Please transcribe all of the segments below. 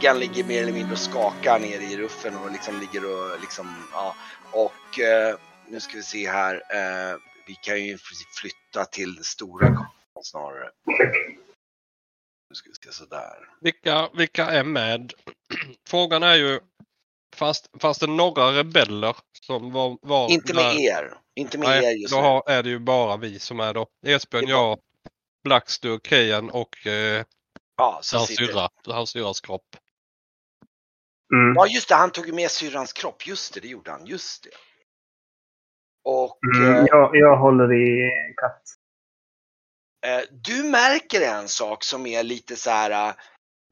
Kagan ligger mer eller mindre och skakar nere i ruffen och liksom ligger och liksom, ja. Och uh, nu ska vi se här. Uh, vi kan ju flytta till den stora kameran snarare. Nu ska vi se sådär. Vilka, vilka är med? Frågan är ju, fast, fast det några rebeller som var... var Inte med där- er. Inte med Nej, er just då nu. har, är det ju bara vi som är då. Esbjörn, bara- jag, Blackster, Kejan och eh, Ja, hans syrra. Hans syrras kropp. Mm. Ja just det, han tog med syrrans kropp. Just det, det gjorde han. Just det. Och Mm. eh, Jag, jag håller i katt. eh, du märker en sak som är lite så här. eh,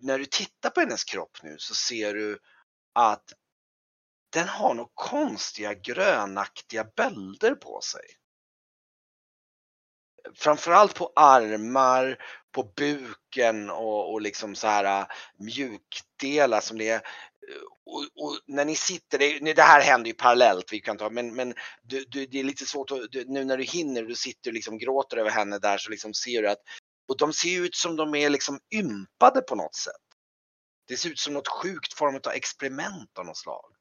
När du tittar på hennes kropp nu så ser du att den har några konstiga grönaktiga bölder på sig. Framförallt på armar, på buken och, och liksom så här mjukdelar som det är. Och, och när ni sitter, det, nej, det här händer ju parallellt, vi kan ta, men, men du, du, det är lite svårt att, du, nu när du hinner, du sitter och liksom gråter över henne där så liksom ser du att, och de ser ut som de är liksom ympade på något sätt. Det ser ut som något sjukt form av experiment av något slag.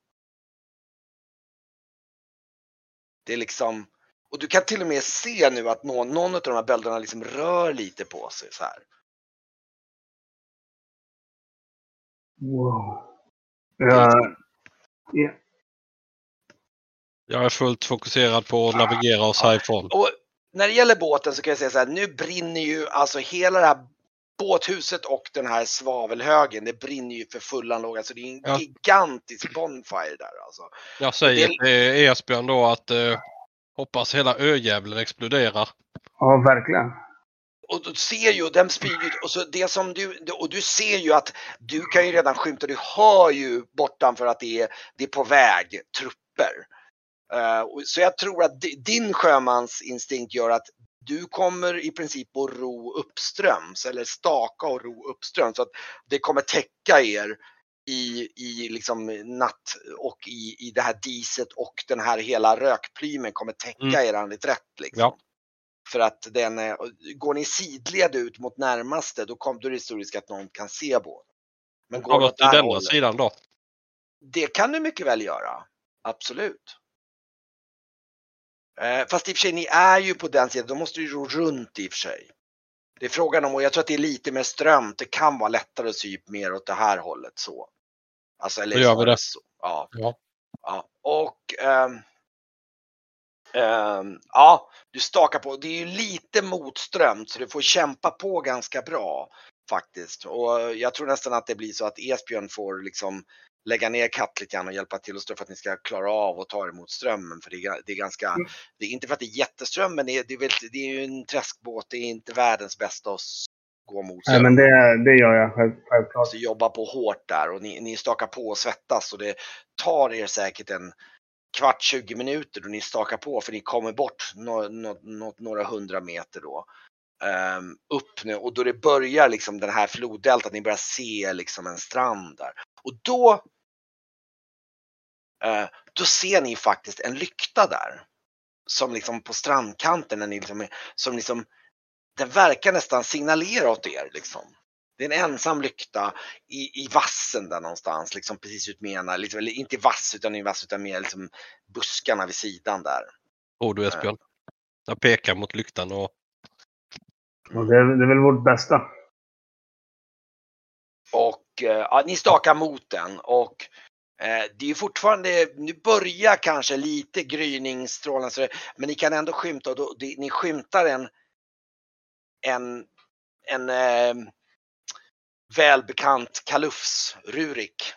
Det är liksom, och du kan till och med se nu att någon, någon av de här bölderna liksom rör lite på sig så här. Wow. Liksom- ja. Jag är fullt fokuserad på att navigera oss härifrån. Och när det gäller båten så kan jag säga så här, nu brinner ju alltså hela det här båthuset och den här svavelhögen, det brinner ju för fullan låg. Alltså det är en Ja. gigantisk bonfire där alltså. Jag säger Det- till Esbjörn då att eh, hoppas hela öjävlen exploderar. ja, verkligen. Och du ser ju, den ut, och så det som du, och du ser ju att du kan ju redan skymta, du hör ju bortanför att det är, det är på väg trupper. Och- så jag tror att di- din sjömansinstinkt gör att du kommer i princip att ro uppströms eller staka och ro uppströms så att det kommer täcka er i, i liksom natt och i, i det här diset och den här hela rökplymen kommer täcka Mm. eran reträtt. Liksom. Ja. För att den, är- går ni sidled ut mot närmaste då kommer då är det historiskt att någon kan se båten. Men går det här denna hållet, sidan då. det kan du mycket väl göra. Absolut. Eh, fast i och för sig, ni är ju på den sidan, då måste du ro runt i och för sig. Det är frågan om, och jag tror att det är lite mer strömt, det kan vara lättare att sy upp mer åt det här hållet så. Alltså, eller Då gör vi det. Så. Ja. Ja. ja. Och ehm, ehm, ja, du stakar på. Det är ju lite motströmt så du får kämpa på ganska bra faktiskt. Och jag tror nästan att det blir så att Esbjörn får liksom lägga ner katt lite grann och hjälpa till och stå för att ni ska klara av och ta emot strömmen. För det är, det är ganska, Mm. det är inte för att det är jätteström men det är, det är, väl, det är ju en träskbåt. Det är inte världens bästa att gå mot Nej, men det, det gör jag själv, självklart. Alltså jobba på hårt där och ni, ni stakar på och svettas och det tar er säkert en kvart, 20 minuter då ni stakar på för ni kommer bort no, no, no, några hundra meter då. Um, upp nu och då det börjar liksom den här floddeltat, ni börjar se liksom en strand där. Och då uh, då ser ni faktiskt en lykta där. Som liksom på strandkanten, när ni liksom, som liksom, den verkar nästan signalera åt er liksom. Det är en ensam lykta i, i vassen där någonstans, liksom precis ut med ena, liksom, eller inte i vass utan i vass utan mer liksom buskarna vid sidan där. Tror du Esbjörn? Jag pekar mot lyktan och Och det, är- det är väl vårt bästa. Och eh, ja, ni stakar mot den och eh, det är fortfarande, nu börjar kanske lite gryningsstrålen men ni kan ändå skymta och då, det, ni skymtar en en, en eh, välbekant kalufs, Rurik.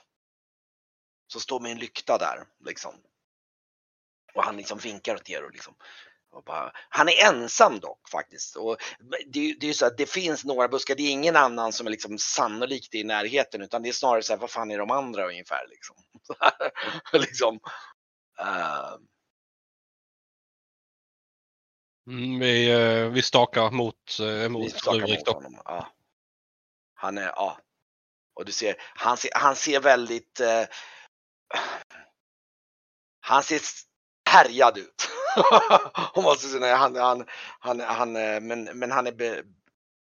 Som står med en lykta där liksom. Och han liksom vinkar åt er och liksom. Och bara, han är ensam dock faktiskt. Och det, det är ju så att det finns några buskar, det är ingen annan som är liksom sannolikt i närheten utan det är snarare så här, vad fan är de andra ungefär liksom. Liksom. mm, vi, eh, vi stakar mot, eh, Vi mot stakar Rurik mot då. honom. Ja. Han är, ja. Och du ser, han ser, han ser väldigt... Eh, han ser härjad ut. Hon måste säga, han, han, han, han, eh, men, men han är be,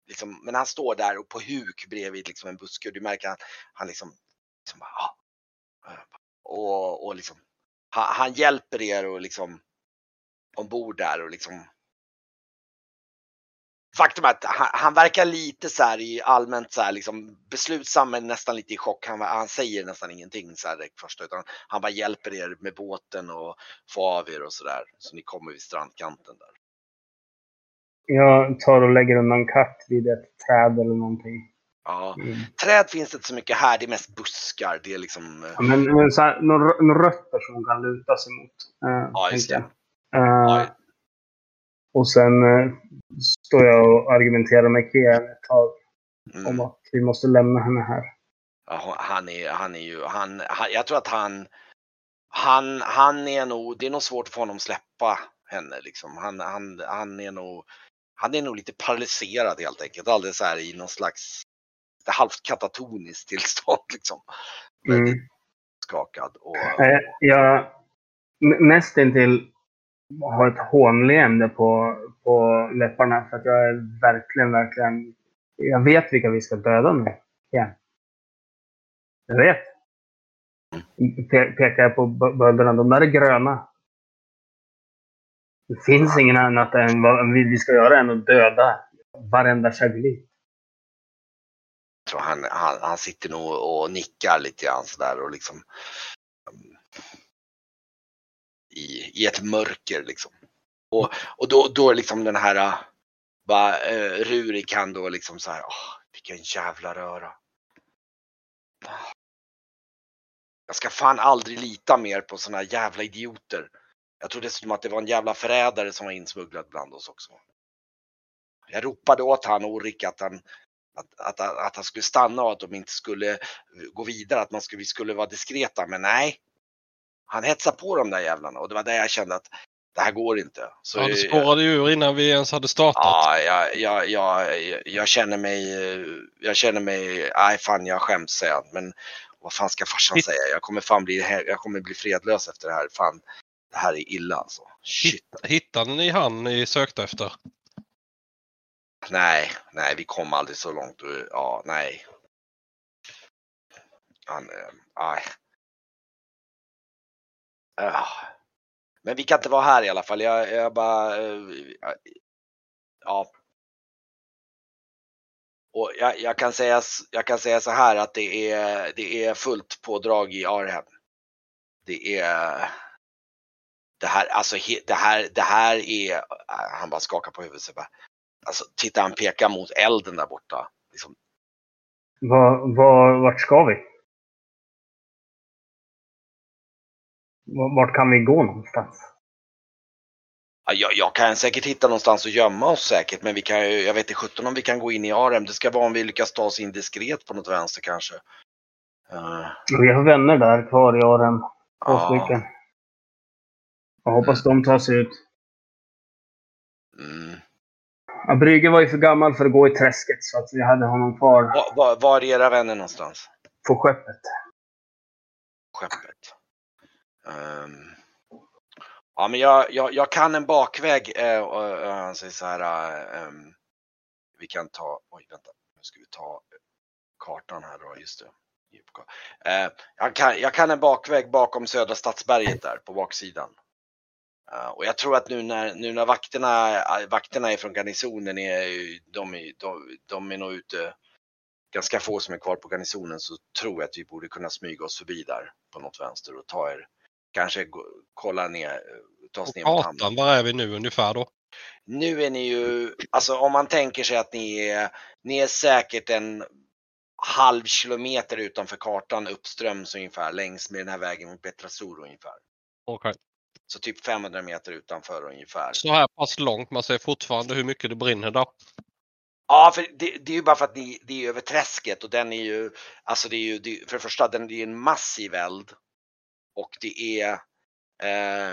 liksom, men han står där och på huk bredvid liksom en buske och du märker att han han liksom, liksom bara, ah. och, och liksom, han, han hjälper er och liksom ombord där och liksom Faktum är att han, han, verkar lite så här i allmänt så här liksom beslutsam men nästan lite i chock. Han, han säger nästan ingenting så här direkt första utan han bara hjälper er med båten och får av er och så där. Så ni kommer vid strandkanten där. Jag tar och lägger undan katt vid ett träd eller någonting. Ja, mm. träd finns det inte så mycket här. Det är mest buskar. Det är liksom. Ja, men, men så här, några, några rötter som kan luta sig mot. Uh, ja, just det. Uh, ja. Och sen uh, står jag och argumenterar med Kian ett tag. Mm. Om att vi måste lämna henne här. Ja, han är, han är ju, han, han, jag tror att han, han, han är nog, det är nog svårt för honom att släppa henne liksom. Han, han, han är nog, han är nog lite paralyserad helt enkelt. Alldeles så här i någon slags halvt katatoniskt tillstånd liksom. Mm. Skakad och... Jag nästintill har ett hånleende på, på läpparna för att jag är verkligen, verkligen... Jag vet vilka vi ska döda nu. Igen. Jag vet. Pe pekar jag på bönderna, De där är gröna. Det finns ingen annat än vad vi ska göra än att döda varenda käglit. Jag tror han, han, han sitter nog och nickar lite grann sådär och liksom i, i ett mörker liksom. Och, och då, då liksom den här äh, bara, uh, äh, Rurik han då liksom så här, oh, vilken jävla röra. Jag ska fan aldrig lita mer på såna jävla idioter. Jag tror dessutom att det var en jävla förrädare som var insmugglad bland oss också. Jag ropade åt han Orik att han, att, att, att han skulle stanna och att de inte skulle gå vidare, att man skulle, vi skulle vara diskreta. Men nej, han hetsade på de där jävlarna och det var där jag kände att det här går inte. Så ja, det spårade ju ur innan vi ens hade startat. Ja, jag, jag, jag, jag känner mig, jag känner mig, nej fan jag skäms säger. Men vad fan ska farsan Hitt... säga? Jag kommer fan bli, jag kommer bli fredlös efter det här. Fan, det här är illa alltså. Shit. Hittade ni han ni sökte efter? Nej, nej, vi kom aldrig så långt. Ja, nej. Han, eh, Äh. Men vi kan inte vara här i alla fall. Jag, jag bara... Eh, ja. Och jag, jag, kan säga, jag kan säga så här att det är, det är fullt pådrag i Arhem. Det är... Det här, alltså det här, det här är... Ah, han bara skakar på huvudet. Så bara, alltså titta han pekar mot elden där borta. Liksom. Var, var, vart ska vi? Vart kan vi gå någonstans? Jag, jag kan säkert hitta någonstans att gömma oss säkert, men vi kan jag vet inte sjutton om vi kan gå in i Arem. Det ska vara om vi lyckas ta oss in diskret på något vänster kanske. Uh. Vi har vänner där kvar i Arem. Två ja. stycken. Jag hoppas de tar sig ut. Mm. Ja, Brygge var ju för gammal för att gå i träsket så att vi hade honom kvar. Var, var, var är era vänner någonstans? På skeppet. Skeppet. Um, ja, men jag, jag, jag, kan en bakväg. Eh, och, och, han säger så här. Um, vi kan ta, oj vänta, nu ska vi ta kartan här då, just det. Eh, jag, kan, jag kan en bakväg bakom södra stadsberget där på baksidan. Uh, och jag tror att nu när, nu när vakterna, eh, vakterna är från garnisonen, är, de, är, de, de är nog ute, ganska få som är kvar på garnisonen, så tror jag att vi borde kunna smyga oss förbi där på något vänster och ta er kanske kolla ner, ta oss ner mot hamnen. var är vi nu ungefär då? Nu är ni ju, alltså om man tänker sig att ni är, ni är säkert en halv kilometer utanför kartan uppströms ungefär längs med den här vägen mot Petrasur ungefär. Okej. Okay. Så typ 500 meter utanför ungefär. Så här pass långt, man ser fortfarande hur mycket det brinner då? Ja, för det, det är ju bara för att ni, det är över träsket och den är ju, alltså det är ju, det, för det första, den är en massiv eld och det är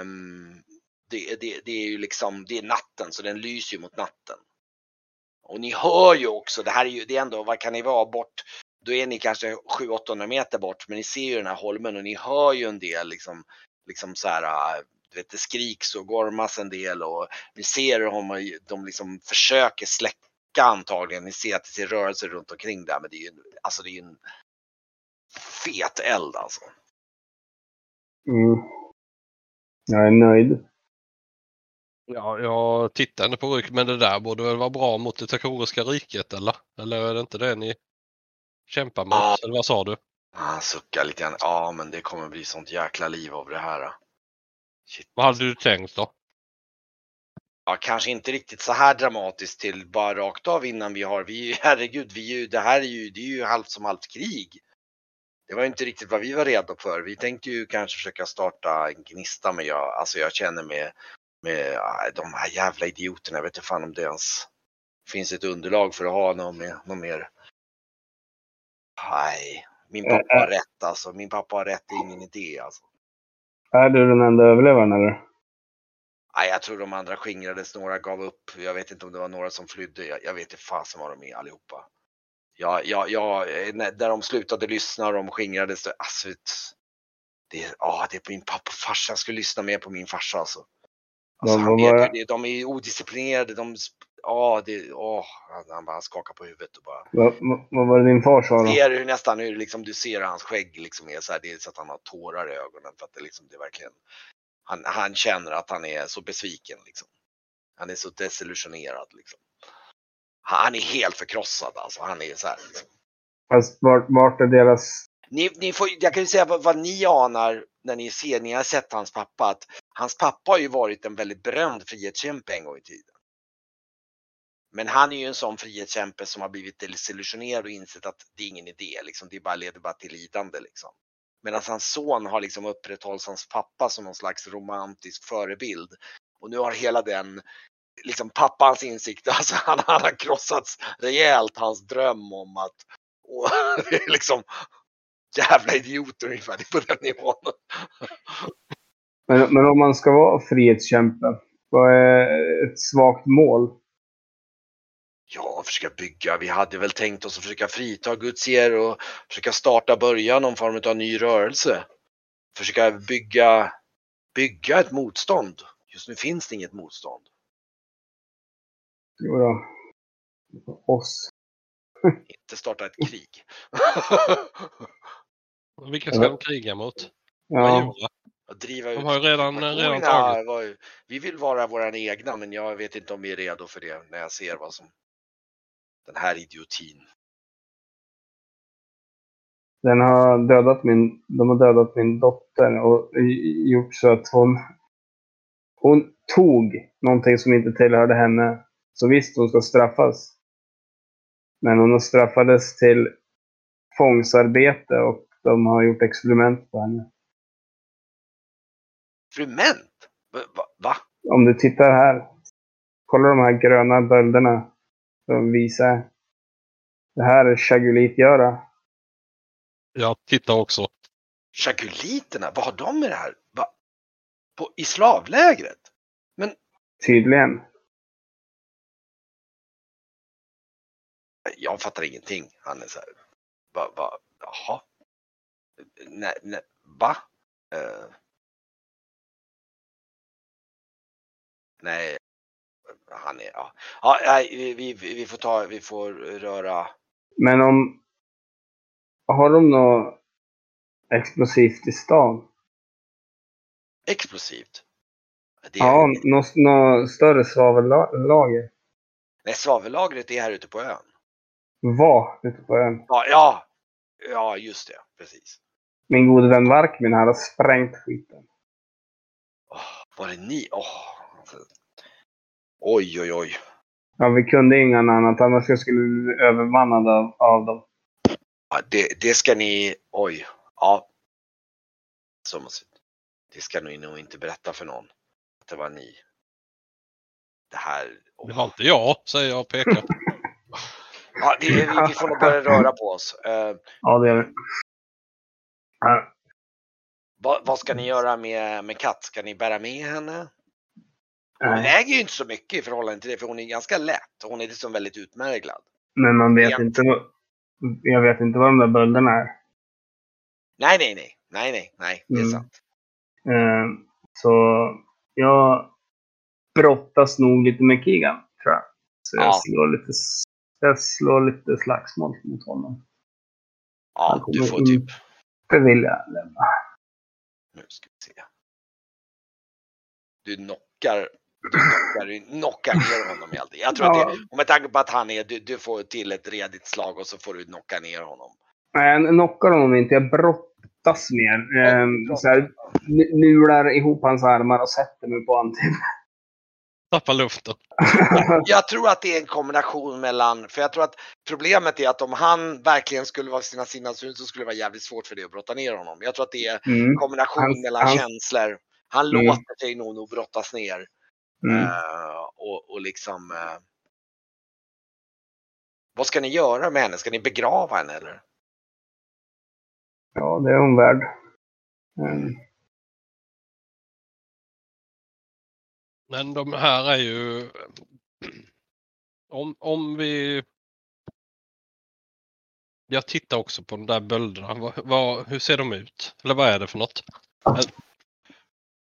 um, det, det, det, är ju liksom, det är natten så den lyser ju mot natten. Och ni hör ju också, det här är ju, det är ändå, vad kan ni vara bort? Då är ni kanske 700-800 meter bort men ni ser ju den här holmen och ni hör ju en del liksom, liksom så här, du vet, det skriks och gormas en del och ni ser hur de, de liksom försöker släcka antagligen. Ni ser att det ser rörelser runt omkring där men det är ju alltså det är ju en fet eld alltså. Mm. Jag är nöjd. Ja, jag tittar ändå på Ryk, men det där borde väl vara bra mot det takoriska riket eller? Eller är det inte det ni kämpar mot? Ja. Eller vad sa du? Han suckar lite grann. Ja, men det kommer bli sånt jäkla liv av det här. Shit. Vad hade du tänkt då? Ja, kanske inte riktigt så här dramatiskt till bara rakt av innan vi har, vi, herregud, vi är ju, det här är ju, det är ju halvt som halvt krig. Det var inte riktigt vad vi var redo för. Vi tänkte ju kanske försöka starta en gnista men jag, alltså jag känner med, med de här jävla idioterna, jag vet inte fan om det ens finns ett underlag för att ha någon någon mer. Nej, min pappa har rätt alltså. Min pappa har rätt, det är ingen idé alltså. Är du den enda överlevaren eller? Nej, jag tror de andra skingrades, några gav upp. Jag vet inte om det var några som flydde. Jag, jag vet inte fasen var de är allihopa. Ja, ja, ja, när, där de slutade lyssna och de skingrades. Alltså, det, ja, det är min pappa och farsa. Jag skulle lyssna mer på min farsa alltså. alltså han vet ju det. De är odisciplinerade. De, ja, det, åh, han, bara skakar på huvudet och bara. Vad var det din far sa då? Ser hur nästan hur liksom du ser hans skägg liksom är så här, det är så att han har tårar i ögonen för att det liksom det är verkligen han, han känner att han är så besviken liksom. Han är så desillusionerad liksom. Han, är helt förkrossad alltså. Han är så här. Liksom. Fast vart, vart är deras... Ni, ni får, jag kan ju säga vad, vad ni anar när ni ser, ni har sett hans pappa, att hans pappa har ju varit en väldigt berömd frihetskämpe en gång i tiden. Men han är ju en sån frihetskämpe som har blivit desillusionerad och insett att det är ingen idé, liksom. det bara leder bara till lidande. Liksom. Medan hans son har liksom upprätthållit hans pappa som någon slags romantisk förebild. Och nu har hela den, liksom pappans insikt, alltså han, han har krossats rejält, hans dröm om att, och, det är liksom jävla idioter ungefär, på den nivån. Men, men om man ska vara frihetskämpe, vad är ett svagt mål? Ja, försöka bygga. Vi hade väl tänkt oss att försöka frita Gutsier och försöka starta, börja någon form av ny rörelse. Försöka bygga, bygga ett motstånd. Just nu finns det inget motstånd. Jo då. Oss. Inte starta ett krig. Vilka ska de kriga mot? Ja. Driva ut De har ju redan, redan tagit. Vi vill vara våran egna, men jag vet inte om vi är redo för det när jag ser vad som den här idiotin. Den har dödat min, de har dödat min dotter och gjort så att hon, hon tog någonting som inte tillhörde henne. Så visst, hon ska straffas. Men hon straffades till tvångsarbete och de har gjort experiment på henne. Frument? Va? Om du tittar här. Kolla de här gröna bölderna. De visar. Det här är chagulitgöra. Jag tittar också. Chaguliterna, vad har de med det här? Va? På, I slavlägret? Tydligen. Jag fattar ingenting. Han är så här. Va, va, jaha? Nej, nej, va? Eh. nej. Han är, ja. ja nej, vi, vi, får ta, vi får röra. Men om... Har de något explosivt i stan? Explosivt. Det, Ja, något, något större svavellager. Nej, svavellagret är här ute på ön. Var ute på ön. Ja, ja, ja just det, precis. Min gode vän Varkmin här har sprängt skiten. Åh, var det ni? Åh. alltså. Oj, oj, oj. Ja, vi kunde inget annat, annars skulle vi bli övermannade av, av dem. Ja, det, det ska ni, oj, ja. Så måste, det ska ni nog inte berätta för någon. Att det var ni. Det här, åh. Det var inte jag, säger jag och pekar. Ja, det, vi, vi får nog börja röra på oss. Eh, Ja, det är det. Ja, vad, ska ni göra med, med Katt? Ska ni bära med henne? Hon nej. väger ju inte så mycket i förhållande till det, för hon är ganska lätt. Hon är liksom väldigt utmärglad. Men man vet Ja. inte vad... Jag vet inte vad de där bölderna är. Nej, nej, nej, nej, nej, nej, det är Mm. sant. Eh, så jag brottas nog lite med Keegan, tror jag. Så jag, Ja. slår lite, jag slår lite slagsmål mot honom. Ja, du får typ, inte vilja lämna. nu ska vi se. Du knockar, du knockar, knockar ner honom helt. Jag tror Ja. att det, och med tanke på att han är, du, du får till ett redigt slag och så får du knocka ner honom. Nej, jag knockar honom inte. Jag brottas mer. Ehm, brottas. så här, nular ihop hans armar och sätter mig på honom. Typ. Tappa luften. Jag tror att det är en kombination mellan, för jag tror att problemet är att om han verkligen skulle vara sina sinnessyn så skulle det vara jävligt svårt för dig att brotta ner honom. Jag tror att det är en Mm. kombination Hans- mellan hans- känslor. Han Mm. låter sig nog, nog brottas ner. Mm. Eh, och, och liksom... eh, vad ska ni göra med henne? Ska ni begrava henne eller? Ja, det är hon värd. Ehm, Men de här är ju... Om, om vi... Jag tittar också på de där bölderna. Vad, vad, hur ser de ut? Eller vad är det för något?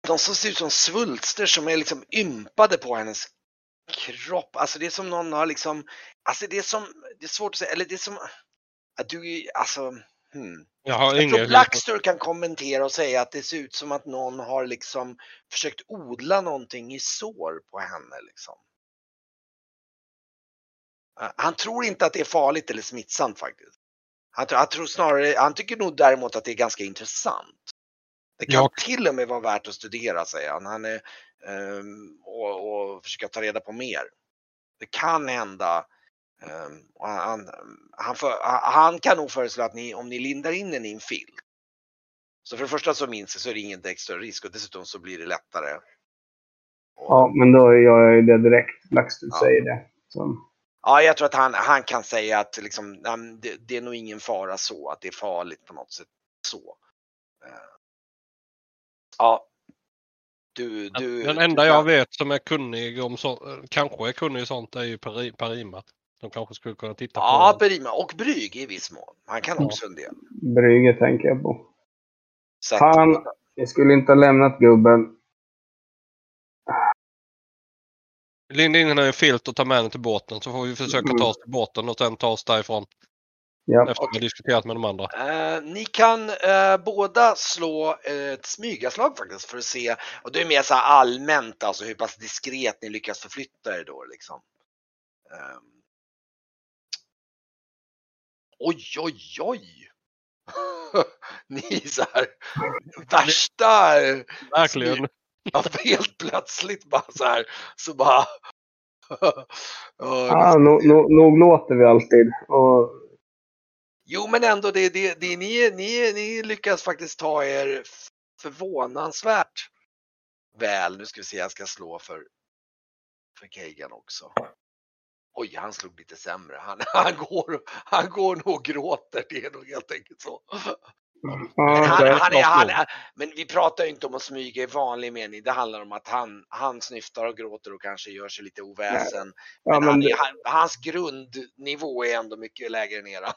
De som ser ut som svulster som är liksom ympade på hennes kropp. Alltså det är som någon har liksom... Alltså det är som... Det är svårt att säga. Eller det är som... Att du är... Alltså... Hmm. Jag Jag tror. Blackster kan kommentera och säga att det ser ut som att någon har liksom försökt odla någonting i sår på henne. Liksom. Eh, Han tror inte att det är farligt eller smittsamt faktiskt. Han, tror- han tror snarare, han tycker nog däremot att det är ganska intressant. Det kan Ja. till och med vara värt att studera säger han. han är, ehm, och, och försöka ta reda på mer. Det kan hända. Ehm, och han, han, för, han kan nog föreslå att ni, om ni lindar in den i en filt. Så för det första så minns jag så är det ingen större risk och dessutom så blir det lättare. Och- ja, men då gör jag ju det direkt. Blackstone Ja. säger det. Så. Ja, jag tror att han, han kan säga att liksom, det, det är nog ingen fara så, att det är farligt på något sätt så. Eh, Ja. Du, du. Den du- enda jag vet som är kunnig om så, kanske är kunnig i sånt är ju Parima. De kanske skulle kunna titta Ja, på. Berima och Bryg i viss mån. Han kan Ja. också en del. Brygge tänker jag på. Så att, Fan. Jag skulle inte ha lämnat gubben. Linda in henne i en filt och ta med henne till båten så får vi försöka Mm. ta oss till båten och sen ta oss därifrån. Ja. Efter att vi har diskuterat med de andra. Eh, ni kan eh, båda slå ett smygaslag faktiskt för att se, och det är mer så här allmänt alltså hur pass diskret ni lyckas förflytta er då liksom. Ehm. Oj, oj, oj! ni är så här värsta, Verkligen. ja, helt plötsligt bara så här, så bara Ja, Ah, nog no, nog låter vi alltid. Och, Jo, men ändå, det, det, det, ni, ni, ni lyckas faktiskt ta er förvånansvärt väl. Nu ska vi se, jag ska slå för, för Kagan också. Oj, han slog lite sämre. Han, han, går, han går nog och gråter, det är nog helt enkelt så. Men, ja, han, han han men vi pratar ju inte om att smyga i vanlig mening. Det handlar om att han, han snyftar och gråter och kanske gör sig lite oväsen. ja, Men men, hans grundnivå är ändå mycket lägre än era.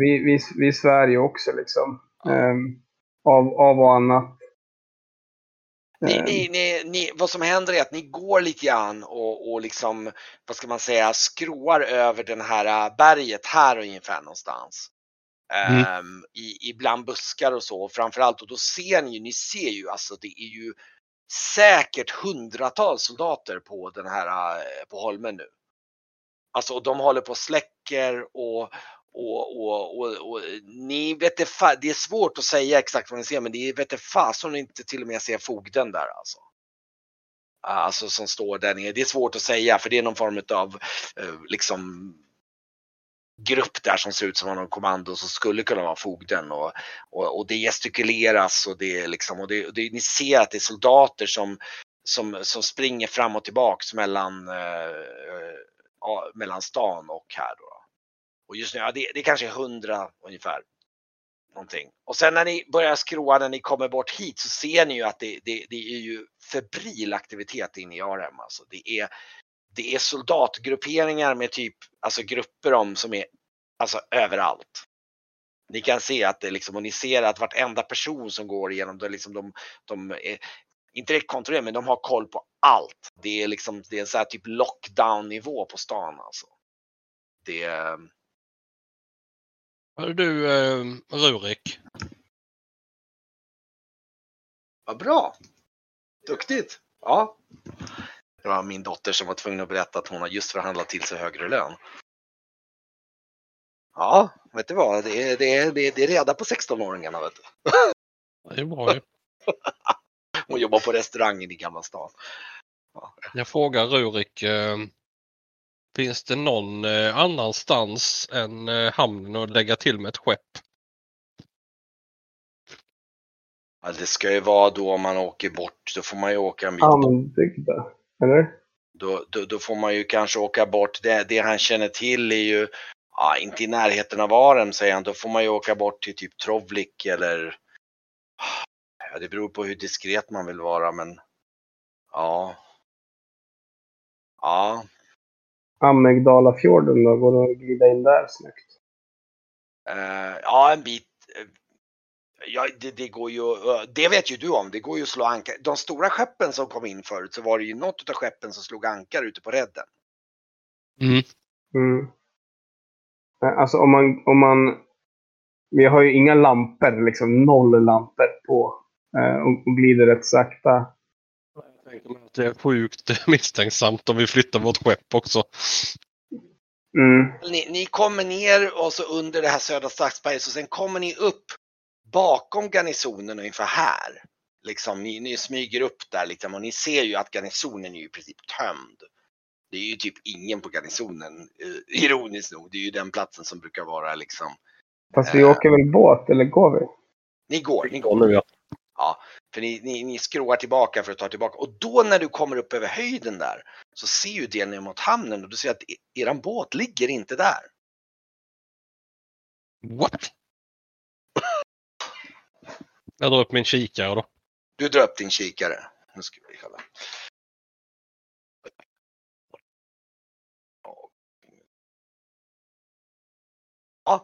vi, vi, vi svär ju också liksom. Ehm, av, av och annat. Ni, Ehm, ni, ni, ni, vad som händer är att ni går lite grann och, och liksom, vad ska man säga, skråar över den här äh, berget här ungefär någonstans. Mm. Ehm, i, i bland buskar och så framförallt och då ser ni ju, ni ser ju alltså det är ju säkert hundratals soldater på den här, äh, på holmen nu. Alltså och de håller på och släcker och, och, och, och, och ni vet det, fa- det är svårt att säga exakt vad ni ser men det vet det fasen inte till och med ser fogden där alltså. Alltså som står där nere. Det är svårt att säga för det är någon form av eh, liksom grupp där som ser ut som någon kommando som skulle kunna vara fogden och, och, och det gestikuleras och det är liksom och det, och det, ni ser att det är soldater som, som, som springer fram och tillbaks mellan, eh, eh mellan stan och här då. Och just nu, ja, det, det är kanske hundra ungefär. Någonting. Och sen när ni börjar skråa, när ni kommer bort hit så ser ni ju att det, det, det är ju febril aktivitet inne i Arhem. Alltså det är, det är soldatgrupperingar med typ, alltså grupper om som är alltså överallt. Ni kan se att det liksom, och ni ser att vartenda person som går igenom, det liksom de, de är, inte direkt kontrollerar, men de har koll på allt. Det är liksom, det är så här typ lockdown nivå på stan alltså. Det är, du eh, Rurik. Vad bra! Duktigt! Ja. Det var min dotter som var tvungen att berätta att hon har just förhandlat till sig högre lön. Ja, vet du vad? Det är, det är, det är, reda på 16-åringarna. Vet du. Det är bra ju. Hon jobbar på restaurangen i Gamla stan. Jag frågar Rurik. Finns det någon eh, annanstans än eh, hamnen att lägga till med ett skepp? Ja, det ska ju vara då om man åker bort, då får man ju åka en bit Hamnbygda. Eller? då, då, då får man ju kanske åka bort. Det, det han känner till är ju, ja, inte i närheten av Arem säger han, då får man ju åka bort till typ Trovlik eller ja, det beror på hur diskret man vill vara men ja. Ja, Ammegdalafjorden då? Går det att glida in där snyggt? eh, ja en bit. eh, Ja, det, det går ju, eh, det vet ju du om, det går ju att slå ankar. De stora skeppen som kom in förut så var det ju något av skeppen som slog ankar ute på redden. Mm. Mm. Alltså om man, om man... Vi har ju inga lampor, liksom noll lampor på. Eh, och, och glider rätt sakta. Tänker mig att det är sjukt misstänksamt om vi flyttar vårt skepp också. Mm. Ni, ni kommer ner och så under det här södra Stadsberget och sen kommer ni upp bakom garnisonen ungefär här. Liksom, ni, ni smyger upp där liksom, och ni ser ju att garnisonen är ju i princip tömd. Det är ju typ ingen på garnisonen, eh, ironiskt nog. Det är ju den platsen som brukar vara liksom. Fast vi Eh. åker väl båt, eller går vi? Ni går, ni går. nu ja. För ni, ni, ni skråar tillbaka för att ta tillbaka. Och då när du kommer upp över höjden där så ser ju det ner mot hamnen och du ser att e- eran båt ligger inte där. What? Jag drar upp min kikare då. Du drar upp din kikare. Nu ska vi kolla.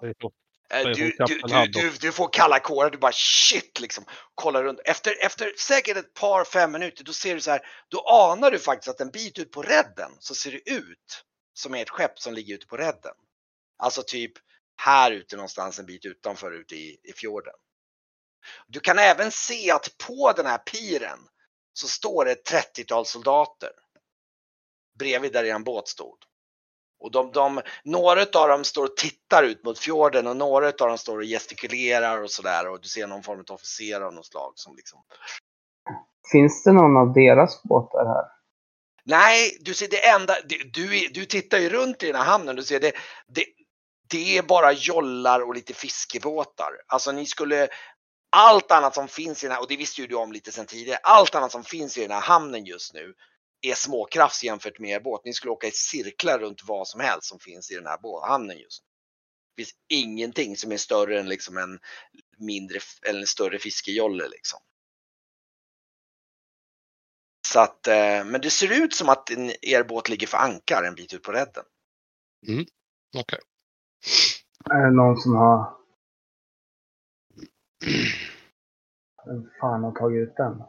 Säger Du, hon du, du, du, du får kalla kårar, du bara shit liksom. Kollar runt. Efter, efter säkert ett par, fem minuter, då ser du så här, då anar du faktiskt att en bit ut på redden så ser det ut som är ett skepp som ligger ute på redden. Alltså typ här ute någonstans en bit utanför ute i, i fjorden. Du kan även se att på den här piren så står det ett 30-tal soldater. Bredvid där en båt stod. Och de, de, några av dem står och tittar ut mot fjorden och några av dem står och gestikulerar och sådär och du ser någon form av officer av något slag som liksom. Finns det någon av deras båtar här? Nej, du ser det enda, du, du, tittar ju runt i den här hamnen, du ser det, det, det är bara jollar och lite fiskebåtar. Alltså ni skulle, allt annat som finns i den här, och det visste ju du om lite sedan tidigare, allt annat som finns i den här hamnen just nu är småkrafts jämfört med er båt. Ni skulle åka i cirklar runt vad som helst som finns i den här hamnen just nu. Det finns ingenting som är större än liksom en mindre eller en större fiskejolle liksom. Så att, eh, men det ser ut som att er båt ligger för ankar en bit ut på redden. Okej. Är det någon som har... Vem fan har tagit ut den?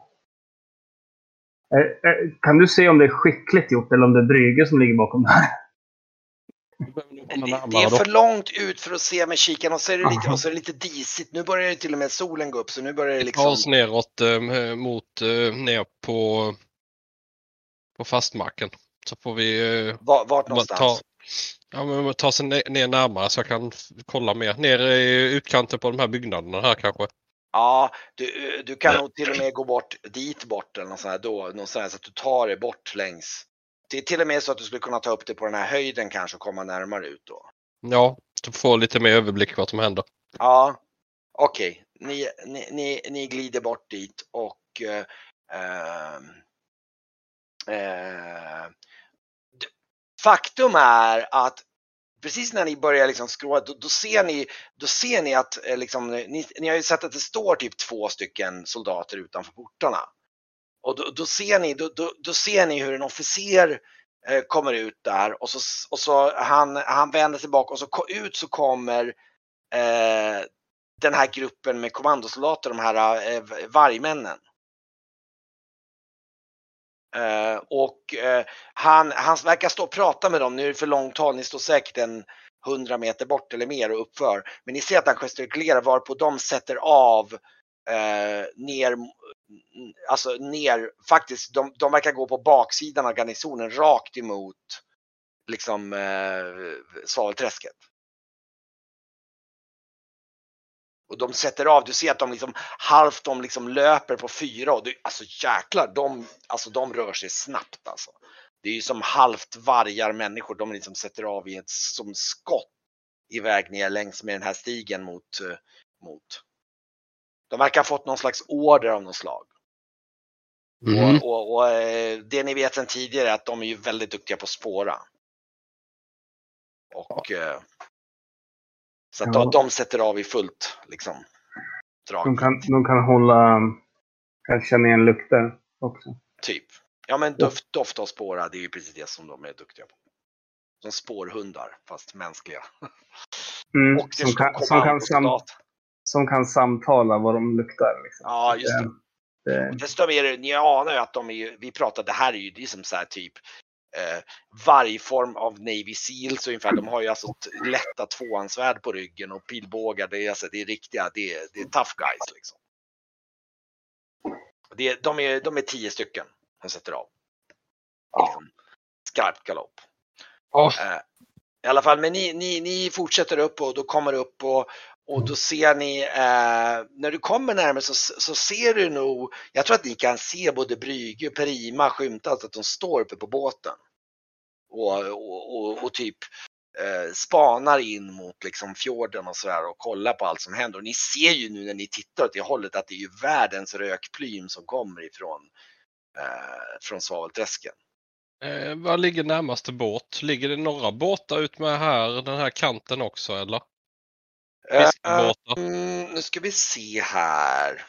Eh, eh, Kan du se om det är skickligt gjort eller om det är Brygge som ligger bakom det här? Det, är för långt ut för att se med kikaren och så är det lite, Aha. och så är det lite disigt. Nu börjar det till och med solen gå upp så nu börjar det Ta liksom. oss neråt eh, mot, eh, ner på, på fastmarken. Så får vi eh, Vart, vart någonstans? ta, ja, men ta sig ner, ner närmare så jag kan kolla mer. Ner i utkanten på de här byggnaderna här kanske. Ja, du, du kan nog till och med gå bort dit bort eller något sånt här då, något sånt här, så att du tar dig bort längs. Det är till och med så att du skulle kunna ta upp det på den här höjden kanske och komma närmare ut då. Ja, så få lite mer överblick vad som händer. Ja, okej. Ni, ni, ni, ni glider bort dit och eh, ehm, eh, d- faktum är att precis när ni börjar liksom skråa, då, då, ser ni, då ser ni att eh, liksom, ni, ni har ju sett att det står typ två stycken soldater utanför portarna. Och då, då, ser, ni, då, då, då ser ni hur en officer eh, kommer ut där och så, och så han, han vänder sig bak och så ut så kommer eh, den här gruppen med kommandosoldater, de här eh, vargmännen. Eh, och eh, han, han verkar stå och prata med dem. Nu är det för långt håll. Ni står säkert en 100 meter bort eller mer och uppför. Men ni ser att han gestikulerar varpå de sätter av eh, ner, alltså ner, faktiskt, de, de verkar gå på baksidan av garnisonen rakt emot liksom eh, svavelträsket. Och de sätter av, du ser att de liksom halvt de liksom löper på fyra och du, alltså jäklar, de, alltså de rör sig snabbt alltså. Det är ju som halvt vargar människor, de liksom sätter av i ett som skott iväg ner längs med den här stigen mot, eh, mot. De verkar ha fått någon slags order av något slag. Mm. Och, och, och eh, det ni vet sedan tidigare är att de är ju väldigt duktiga på att spåra. Och eh, så att Ja. de, sätter av i fullt liksom drag. De kan, de kan hålla... Kan känna igen lukter också. Typ. Ja men doft, doft och spåra, det är ju precis det som de är duktiga på. Som spårhundar, fast mänskliga. Mm, Och som, kan, som, kan sam, som kan samtala vad de luktar. Liksom. Ja, just det. det. Dessutom är det, ni anar ju att de är vi pratade, det här är ju, det är som så här typ eh, varje form av Navy Seals ungefär. De har ju alltså lätta tvåhandsvärd på ryggen och pilbågar. Det är, alltså, det är riktiga, det är, det är tough guys liksom. Det de, är, de är tio stycken som sätter av. Liksom, skarpt galopp. Ja. I alla fall, men ni, ni, ni fortsätter upp och då kommer upp och, och då ser ni, eh, när du kommer närmare så, så ser du nog, jag tror att ni kan se både Brygge och Perima skymta, alltså att de står uppe på båten. Och, och, och, och typ eh, spanar in mot liksom fjorden och sådär och kollar på allt som händer. Och ni ser ju nu när ni tittar åt det hållet att det är ju världens rökplym som kommer ifrån eh, från svavelträsken. Eh, vad ligger närmaste båt? Ligger det några båtar ut med här, den här kanten också eller? Fiskebåtar? Mm, nu ska vi se här.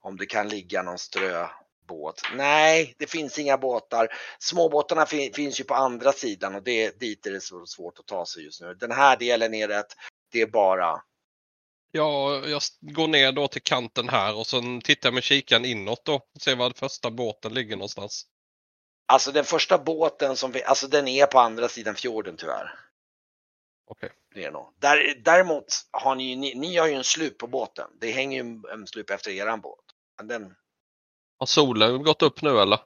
Om det kan ligga någon ströbåt. Nej, det finns inga båtar. Småbåtarna fin- finns ju på andra sidan och det, dit är det så svårt att ta sig just nu. Den här delen är rätt. Det är bara. Ja, jag går ner då till kanten här och sen tittar jag med kikaren inåt då. Ser var första båten ligger någonstans. Alltså den första båten som vi, alltså den är på andra sidan fjorden tyvärr. Okej. Nog. Där, däremot har ni, ju- ni, ni har ju en slup på båten. Det hänger ju en, en slup efter eran båt. Men den, Har solen gått upp nu eller?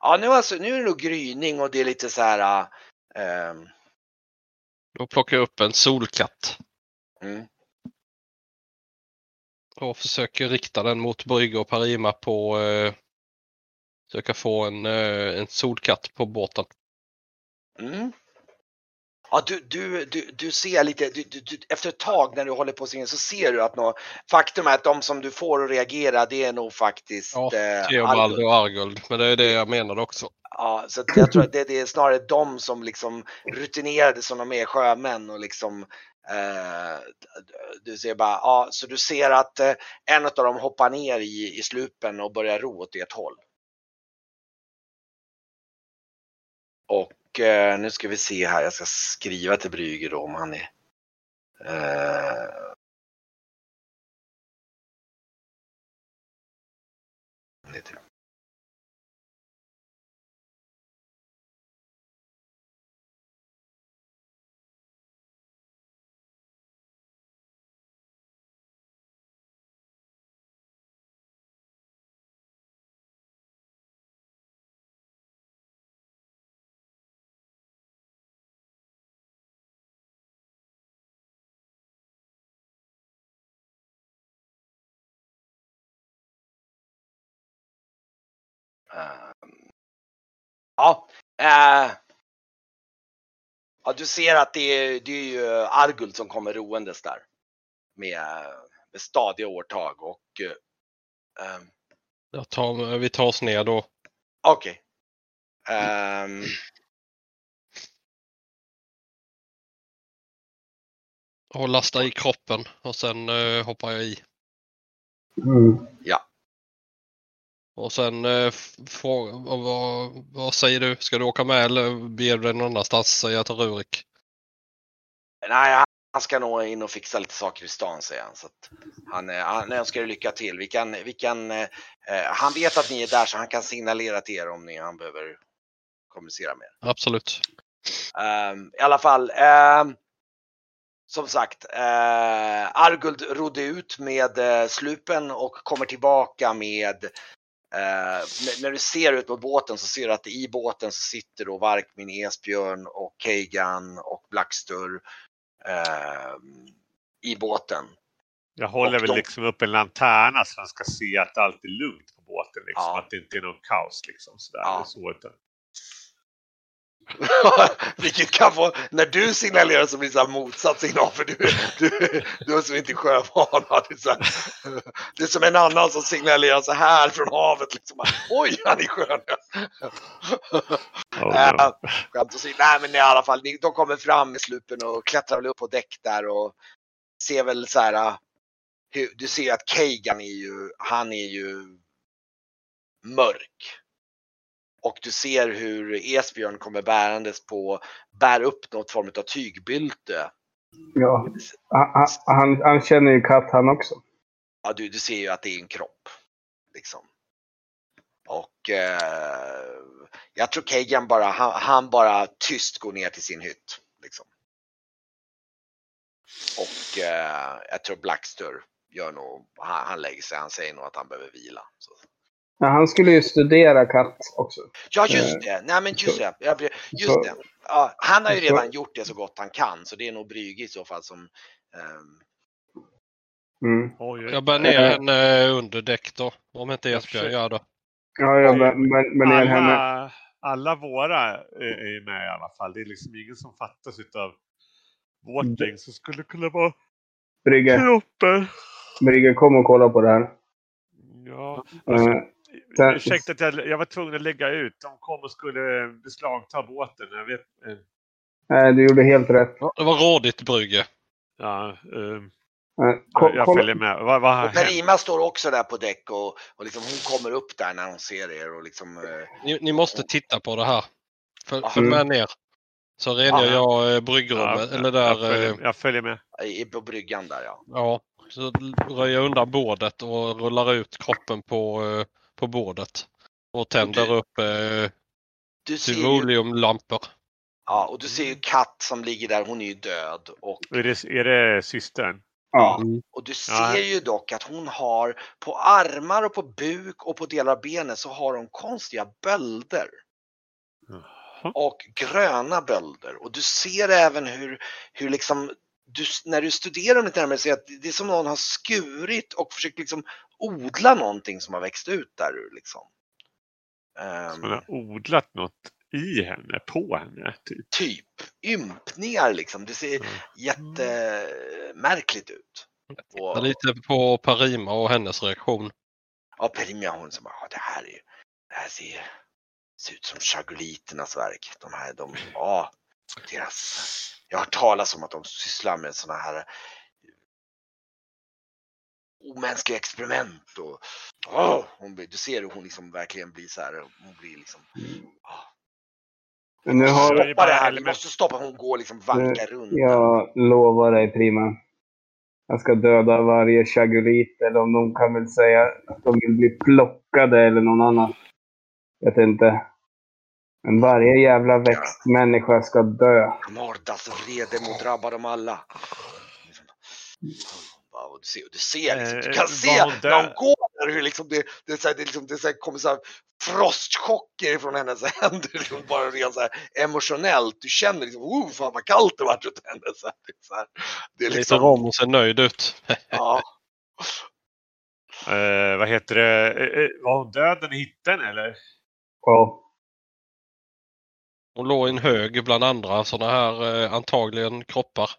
ja nu, alltså, nu är det nog gryning och det är lite så här. äh, Då plockar jag upp en solkatt mm. och försöker rikta den mot Brygge och Parima på eh, Försöka få en, eh, en solkatt på båten. Mm. Ja, du, du, du, du ser lite, du, du, du, efter ett tag när du håller på sin så ser du att nå, faktum är att de som du får att reagera det är nog faktiskt Ja, eh, och Arguld. Men det är det jag menade också. Ja, så jag tror att det, det är snarare de som liksom rutinerade som de är sjömän och liksom eh, du ser bara, ja, så du ser att eh, en av dem hoppar ner i, i slupen och börjar ro åt ert håll. Och eh, nu ska vi se här, jag ska skriva till Brüger då om han är eh, är typ- ja, eh, ja, du ser att det är, det är ju Arguld som kommer roendes där. Med, med stadiga årtag och Jag tar, vi tar oss ner då. okej. Ehm, och lastar i kroppen och sen eh, hoppar jag i. Mm. Och sen eh, vad, vad, säger du? Ska du åka med eller beger du dig någon annanstans? Jag till Rurik. nej, han, ska nog in och fixa lite saker i stan säger han. Så han, eh, han önskar er lycka till. Vi kan, vi kan, eh, eh, han vet att ni är där så han kan signalera till er om ni, han behöver kommunicera med er. Absolut. Ehm, I alla fall. ehm, som sagt, uh, Arguld rodde ut med eh, slupen och kommer tillbaka med eh, när- du ser ut på båten så ser du att i båten så sitter då Varkmin, Esbjörn och Keigan och Blackstur ehm, i båten. Jag håller Och väl de- liksom upp en lanterna så de ska se att allt är lugnt på båten. Liksom. Ja. Att det inte är någon kaos. Liksom, sådär. Ja. Så, utan... Vilket kan få, när du signalerar så blir det så här motsatt signal för du, du, du är som inte sjövana. Det är, så här, det är som en annan som signalerar så här från havet. Liksom. Oj, han är skön. Oh, Äh, no. Skämt åsido. Nej men i alla fall, de kommer fram med slupen och klättrar väl upp på däck där och ser väl så här. äh, Hur, du ser att Keigan är ju, han är ju mörk. Och du ser hur Esbjörn kommer bärandes på, bär upp något form av tygbylte. Ja. Han, han, han känner ju katt han också. Ja, du, du ser ju att det är en kropp. Liksom. Och eh, jag tror Keigan bara, han, han bara tyst går ner till sin hytt. Liksom. Och eh, jag tror Blackstur gör nog, han, han lägger sig, han säger nog att han behöver vila. Så. Ja, han skulle ju studera katt också. Ja just det, nej men just det. Jag, just det. Ja, han har ju redan gjort det så gott han kan så det är nog Brygge i så fall som ehm, Mm. Jag bär ner henne under däck då. Om inte Jag Esbjörn gör det. Ja, jag men ner henne. alla, alla våra är, ju med i alla fall. Det är liksom ingen som fattas utav vårt gäng som skulle kunna vara Brygge, kroppen. Brygge, kom och kolla på det här. Ja, Eh, sen- ursäkta att jag, jag var tvungen att lägga ut. De kom och skulle beslagta båten. Jag vet, eh, Nej, du gjorde helt rätt. Det var rådigt Brygge. ja, Eh, jag följer med. Vad, vad? Perima står också där på däck och, och liksom hon kommer upp där när hon ser er och liksom eh, Ni, ni måste titta på det här. Föl, Ja. följ med ner. Så rengör Ja. jag eh, Ja, bryggrummet. eller jag, där. följer, eh, jag följer med. i, på bryggan där ja. Ja, så röjer jag undan bordet och rullar ut kroppen på, på bordet. Och tänder du- upp eh, Tyvoliumlampor. ja, och du ser ju Katt som ligger där, hon är ju död. Och, Är det, är det systern? Ja. och du ser Ja. ju dock att hon har på armar och på buk och på delar av benen så har hon konstiga bölder. Jaha. och gröna bölder. Och du ser även hur, hur liksom, du, när du studerar dem lite närmare ser att det är som någon har skurit och försökt liksom odla någonting som har växt ut där ur liksom. Ehm, Man har odlat något i henne, på henne. Typ. typ ympningar liksom. Det ser Mm. jättemärkligt ut. Jag Och, Lite på Parima och hennes reaktion. ja, Perimia hon som bara, "Ja, det här är det här ser, ser ut som chagoliternas verk. De här, de, ja, deras, jag har hört talas om att de sysslar med sådana här omänskliga experiment och åh, hon, du ser hur hon liksom verkligen blir så här, hon blir liksom, åh, Men nu har, stoppa det här, vi måste stoppa, hon går liksom vankar runt. jag lovar dig Prima. Jag ska döda varje chagulit eller om de kan väl säga att de vill bli plockade eller någon annan. Vet inte. Men varje jävla växtmänniska ska dö. Mordas vrede må drabba dem alla. Du ser, du ser liksom, du Eh, kan var se när hon går där hur liksom det, det, så här, det, liksom, det så här, kommer så här frostchocker från hennes händer. Liksom bara rent så här emotionellt. Du känner liksom, oh fan vad kallt det vart runt henne. Så här, det är så här, det är Lite liksom, rom och ser nöjd ut. ja, Eh, vad heter det? Eh, eh, var hon död när ni hittade henne eller? Ja. Hon låg i en hög bland andra sådana här eh, antagligen kroppar.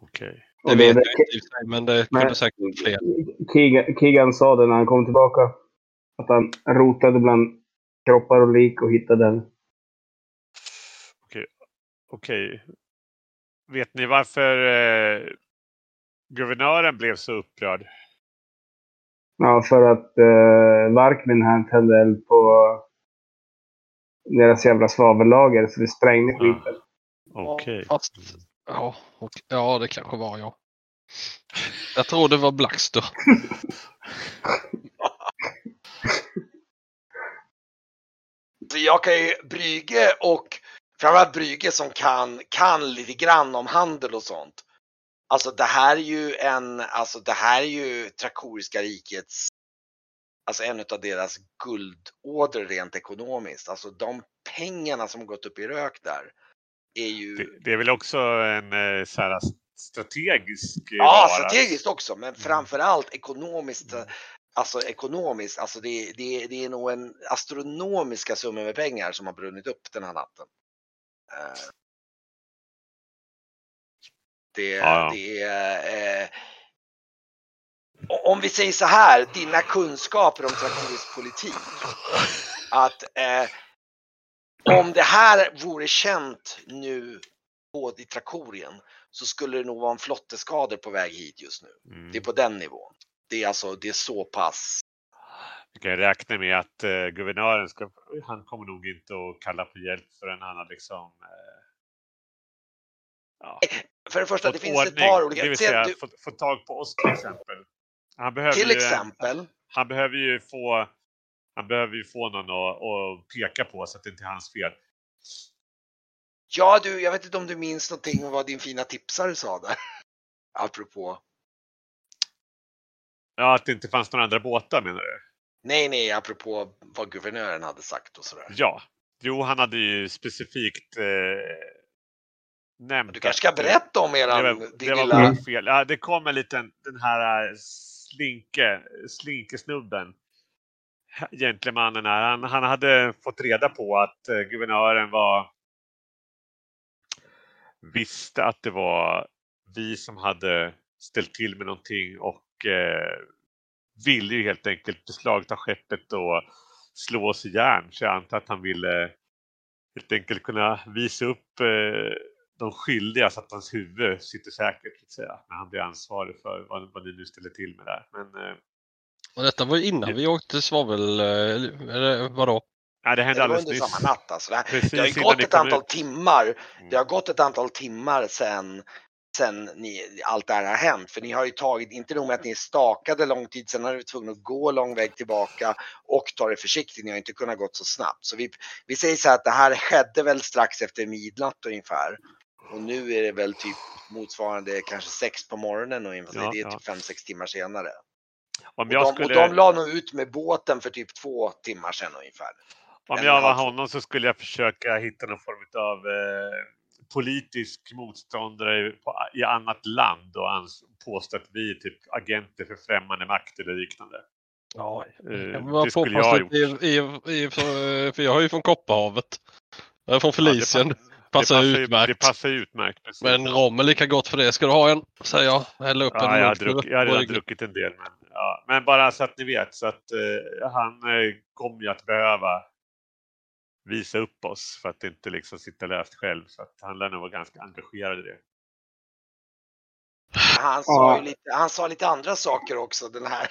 Okej. Det vet det- jag inte men det kunde säkert vara fler. Keegan, Keegan sa det när han kom tillbaka. Att han rotade bland kroppar och lik och hittade den. Okej. Vet ni varför eh, guvernören blev så upprörd? Ja, för att eh, Varkmin här tände eld på deras jävla svavellager så det sprängde skiten. Okej. Fast Ja, och, ja, det kanske var jag. Jag tror det var Blackster. Så jag kan ju Brygge och framförallt Brygge som kan, kan lite grann om handel och sånt. Alltså det här är ju en, alltså det här är ju Trakoriska rikets, alltså en av deras guldåder rent ekonomiskt. Alltså de pengarna som gått upp i rök där är ju... Det, det är väl också en eh, så här, strategisk eh, Ja, vara. strategiskt också, men framförallt ekonomiskt. Alltså ekonomiskt, alltså det, det, det är nog en astronomiska summor med pengar som har brunnit upp den här natten. Eh, Det, Ja, det är... Eh, om vi säger så här, dina kunskaper om traktorisk politik. Att eh, om det här vore känt nu på i Trakorien så skulle det nog vara en flotteskador på väg hit just nu. Mm. Det är på den nivån. Det är alltså, det är så pass. Vi kan räkna med att eh, guvernören ska, han kommer nog inte att kalla på hjälp förrän han har liksom eh, ja, För det första, det finns ett ordning, par olika. Det vill säga du, fått, fått tag på oss till exempel. Han behöver till ju, exempel. Han behöver ju få han behöver ju få någon att, att peka på så att det inte är hans fel. Ja du, jag vet inte om du minns någonting om vad din fina tipsare sa där. Apropå. Ja, att det inte fanns några andra båtar menar du? Nej, nej, apropå vad guvernören hade sagt och sådär. Ja. Jo, han hade ju specifikt eh, nämnt Du kanske ska berätta om Det eran, var, din det var lilla... fel. Ja, det kom en liten, den här eh, slinke, slinkesnubben. Gentlemannen här. Han, han hade fått reda på att eh, guvernören var visste att det var vi som hade ställt till med någonting och eh, ville ju helt enkelt beslagta skeppet och slå oss i järn. Så jag antar att han ville helt enkelt kunna visa upp eh, de skyldiga så att hans huvud sitter säkert så att säga, när han blir ansvarig för vad, vad ni nu ställer till med där. Men eh, och detta var ju innan vi åkte svavel... eh, Eller vadå? nej, det hände Det alldeles under nyss. samma natt alltså. Det, här, Precis det har ju gått ett antal ut. timmar. Mm. Det har gått ett antal timmar sen, sen ni, allt det här har hänt. För ni har ju tagit, inte nog med att ni är stakade lång tid, sen har ni varit tvungna att gå lång väg tillbaka och ta det försiktigt. Ni har inte kunnat gått så snabbt. Så vi, vi säger så här att det här skedde väl strax efter midnatt ungefär. Och nu är det väl typ motsvarande kanske sex på morgonen ungefär. Ja, det är ja. typ fem, sex timmar senare. Om Och jag, de, skulle, och de la nog ut med båten för typ två timmar sedan ungefär. om en jag var honom så skulle jag försöka hitta någon form av eh, politisk motståndare på, i annat land och påstå att vi är typ agenter för främmande makt eller liknande. Ja, Eh, jag var det skulle jag ha gjort. i, i, i, för, jag är ju från Kopparhavet. Jag är från Felicien. Ja, passar ju- utmärkt. Det passar utmärkt. Precis. Men rom är lika gott för det. Ska du ha en? Säger jag. Häller upp en Ja, jag, har munk. druck, jag har redan druckit en del. Men, ja. men bara så att ni vet. Så att, eh, han eh, kommer ju att behöva visa upp oss för att inte liksom sitta löst själv. Så att han lär nog vara ganska engagerad i det. Han sa, Ja. ju lite, han sa lite andra saker också den här.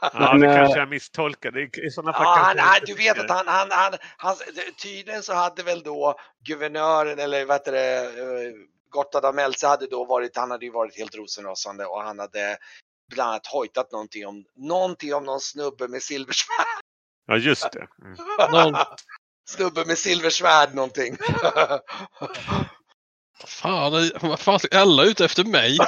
Ja, det eh, kanske jag misstolkade. I, i sådana fall Ja, han, han, du vet att han, han, han, han, tydligen så hade väl då guvernören eller vad heter det, Gotthard av Melse hade då varit, han hade ju varit helt rosenrasande och han hade bland annat hojtat någonting om, någonting om någon snubbe med silversvärd. Ja, just det. Mm. Någon- snubbe med silversvärd någonting. Fan, vad fan, är alla ute efter mig?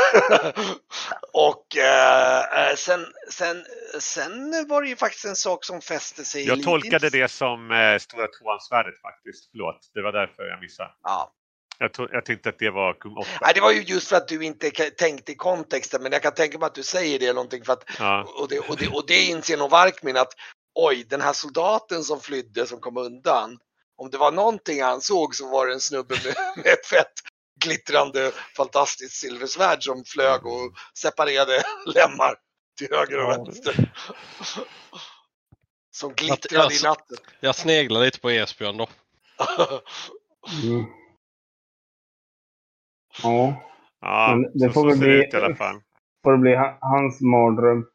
och eh, eh, sen, sen, sen var det ju faktiskt en sak som fäste sig Jag tolkade det som eh, Stora Tvåansvärdet faktiskt. Förlåt, det var därför jag missade. Ja. Jag, to- jag tänkte att det var kung Oscar. Nej, det var ju just för att du inte tänkte i kontexten, men jag kan tänka mig att du säger det någonting för att Ja, och det, och det, och det inser nog Varkmin att oj, den här soldaten som flydde som kom undan. Om det var någonting han såg så var det en snubbe med, med ett fett glittrande fantastiskt silversvärd som flög och separerade lemmar till höger och vänster. Som glittrade i alltså- natten. Jag sneglar lite på Esbjörn då. Mm. Ja. ja det så, får väl bli, ut i alla fall. Får det bli hans mardröm.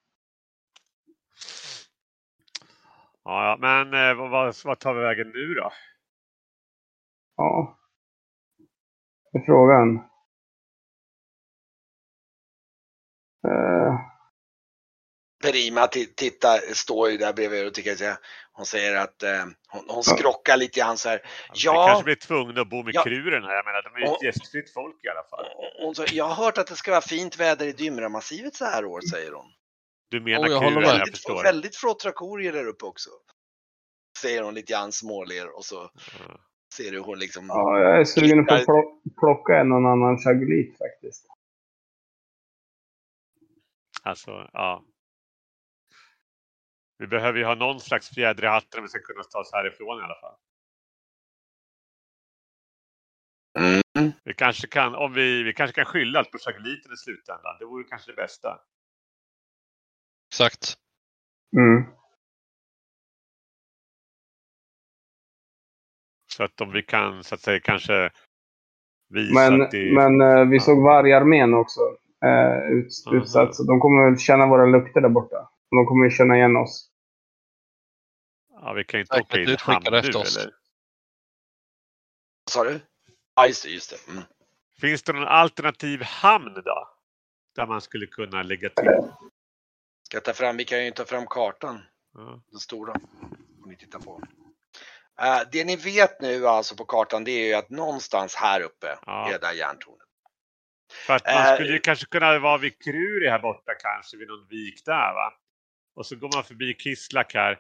Ja, men eh, vad, vad tar vi vägen nu då? Ja. Det är frågan. Eh. Perima ti- tittar, står ju där bredvid och tycker att hon säger att eh, hon, hon skrockar lite grann så här. Alltså, Ja. kanske blir tvungna att bo med Ja. kruren här. Jag menar, de är ju ett gästfritt folk i alla fall. Hon sa, jag har hört att det ska vara fint väder i Dymramassivet så här år, säger hon. Du menar Oh, jag kuren, jag Väldigt, förstår. väldigt få trakorier där uppe också. Säger hon lite grann småler och så Ja. ser du hon liksom. ja, jag är sugen på att plo- plocka en och annan chagolit faktiskt. Alltså, ja. Vi behöver ju ha någon slags fjäder i hatten om vi ska kunna ta oss härifrån i alla fall. Mm. Vi kanske kan, om vi, vi kanske kan skylla allt på chagoliten i slutändan. Det vore kanske det bästa. Exakt. Mm. Så att om vi kan, så att säga, kanske visa Men, att det... men eh, vi såg vargarmén också eh, ut, Aha. utsatt. Så de kommer väl känna våra lukter där borta. De kommer ju känna igen oss. Ja, vi kan ju inte Säkert åka in hamn nu, oss. eller? Vad sa du? Ja, just det. Just det. Mm. Finns det någon alternativ hamn då? Där man skulle kunna lägga till? Ska ta fram, vi kan ju ta fram kartan. Ja. Den stora. Om ni tittar på. Eh, det ni vet nu alltså på kartan det är ju att någonstans här uppe Ja. är där järntornet. För att man Eh, skulle ju kanske kunna vara vid Kruri här borta kanske, vid någon vik där va? Och så går man förbi Kislak här.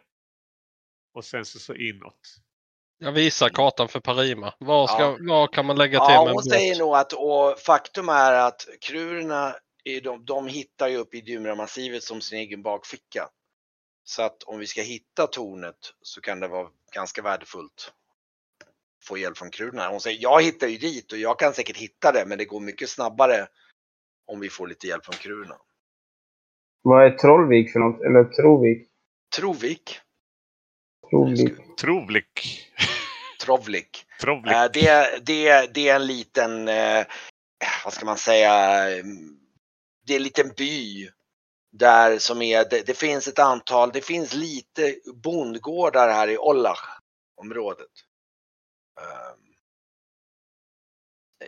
Och sen så, så inåt. Jag visar kartan för Parima. Vad, ska, Ja. vad kan man lägga till Ja, med en hon båt? säger nog att och faktum är att krurerna de, de hittar ju upp i Dymramassivet som sin egen bakficka. Så att om vi ska hitta tornet så kan det vara ganska värdefullt att få hjälp från krurerna. Hon säger jag hittar ju dit och jag kan säkert hitta det men det går mycket snabbare om vi får lite hjälp från krurerna. Vad är Trollvik för något? Eller Trovik? Trovik, Trovik. Trovlik. Trovlik. Trovlik. Eh, Det, det, det är en liten, eh, vad ska man säga, mm, det är en liten by där som är, det, det finns ett antal, det finns lite bondgårdar här i Ollach området. Um,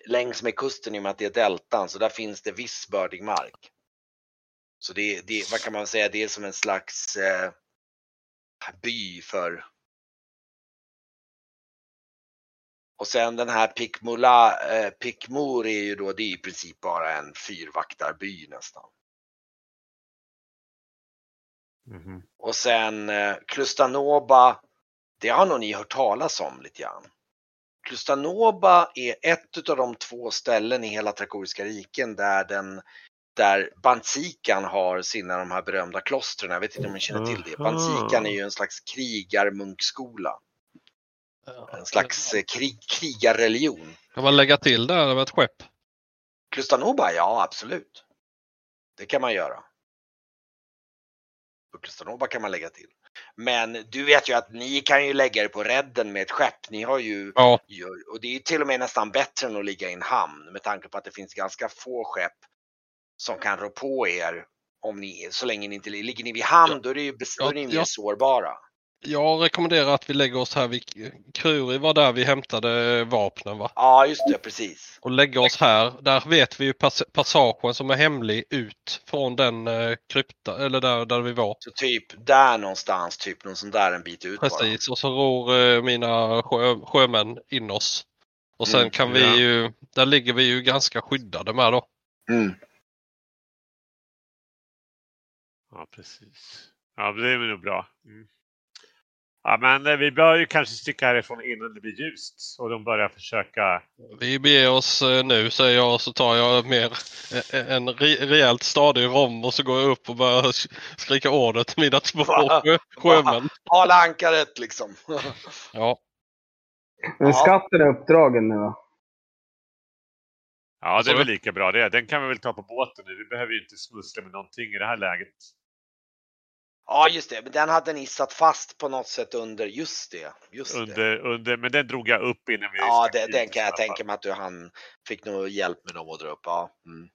längs med kusten i och med att det är deltan så där finns det viss bördig mark. Så det, det vad kan man säga, det är som en slags eh, by för Och sen den här Pikmula, eh, Pikmur är ju då, det är i princip bara en fyrvaktarby nästan. Mhm. Och sen eh, Klustanoba, det har nog ni hört talas om lite grann. Klustanoba är ett av de två ställen i hela Trakoriska riken där den där Bantsikan har sina de här berömda klostren. Jag vet inte om ni känner till det. Aha. Bantsikan är ju en slags krigarmunkskola. En slags eh, krig, krigarreligion. Kan man lägga till där över ett skepp? Klustanoba, ja absolut. Det kan man göra. Klustanoba kan man lägga till. Men du vet ju att ni kan ju lägga er på redden med ett skepp. Ni har ju, Ja, och det är till och med nästan bättre än att ligga i en hamn med tanke på att det finns ganska få skepp som kan rå på er om ni, så länge ni inte ligger ni vid hamn, då är det ju då är ni Ja, mer ja. sårbara. jag rekommenderar att vi lägger oss här vid Kruri var där vi hämtade vapnen va? Ja, just det, precis. Och lägger oss här. Där vet vi ju pass passagen som är hemlig ut från den eh, krypta, eller där, där vi var. Så typ där någonstans, typ någon sån där en bit ut bara. Precis, och så ror eh, mina sjö, sjömän in oss. Och sen Mm, kan vi ja. ju, där ligger vi ju ganska skyddade med då. Mm. Ja, precis. Ja, det är väl nog bra. Mm. Ja, men eh, vi bör ju kanske sticka härifrån innan det blir ljust. Och de börjar försöka... Vi beger oss eh, nu säger jag och så tar jag mer eh, en re, rejält stadig rom och så går jag upp och börjar sk- skrika order till mina två sjömän. Hala ankaret liksom. Ja, Men skatten är uppdragen nu va? Ja, det är väl lika bra det. Den kan vi väl ta på båten nu. Vi behöver ju inte smussla med någonting i det här läget. Ja, just det. Men den hade ni satt fast på något sätt under. Just det. Just det. Under, under, men den drog jag upp innan vi Ja, det, den kan jag tänka mig att du han fick nog hjälp med dem att dra upp. Ja. Mm.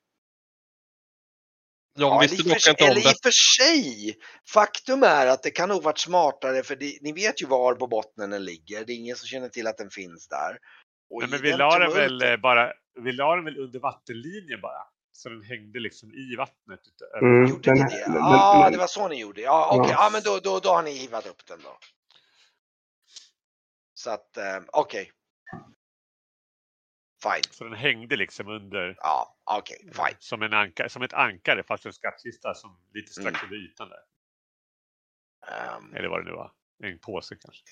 de ja, visste eller i dock för- inte om Eller det. i och för sig. Faktum är att det kan nog varit smartare för det, ni vet ju var på bottnen den ligger. Det är ingen som känner till att den finns där. Och Nej, men vi la den väl eh, bara... Vi la den väl under vattenlinjen bara. Så den hängde liksom i vattnet. Mm, Gjorde ni den- det? den- Ja, den- det var så ni gjorde. Ja, okej. Ja. Ja, men då, då, då har ni hivat upp den då. Så att, eh, okej. Fine. Så den hängde liksom under Ja, okej. fine. som, en anka, som ett ankare fast en skattkista som lite strax Mm. under ytan där. Ehm, Eller vad det nu var. En påse kanske.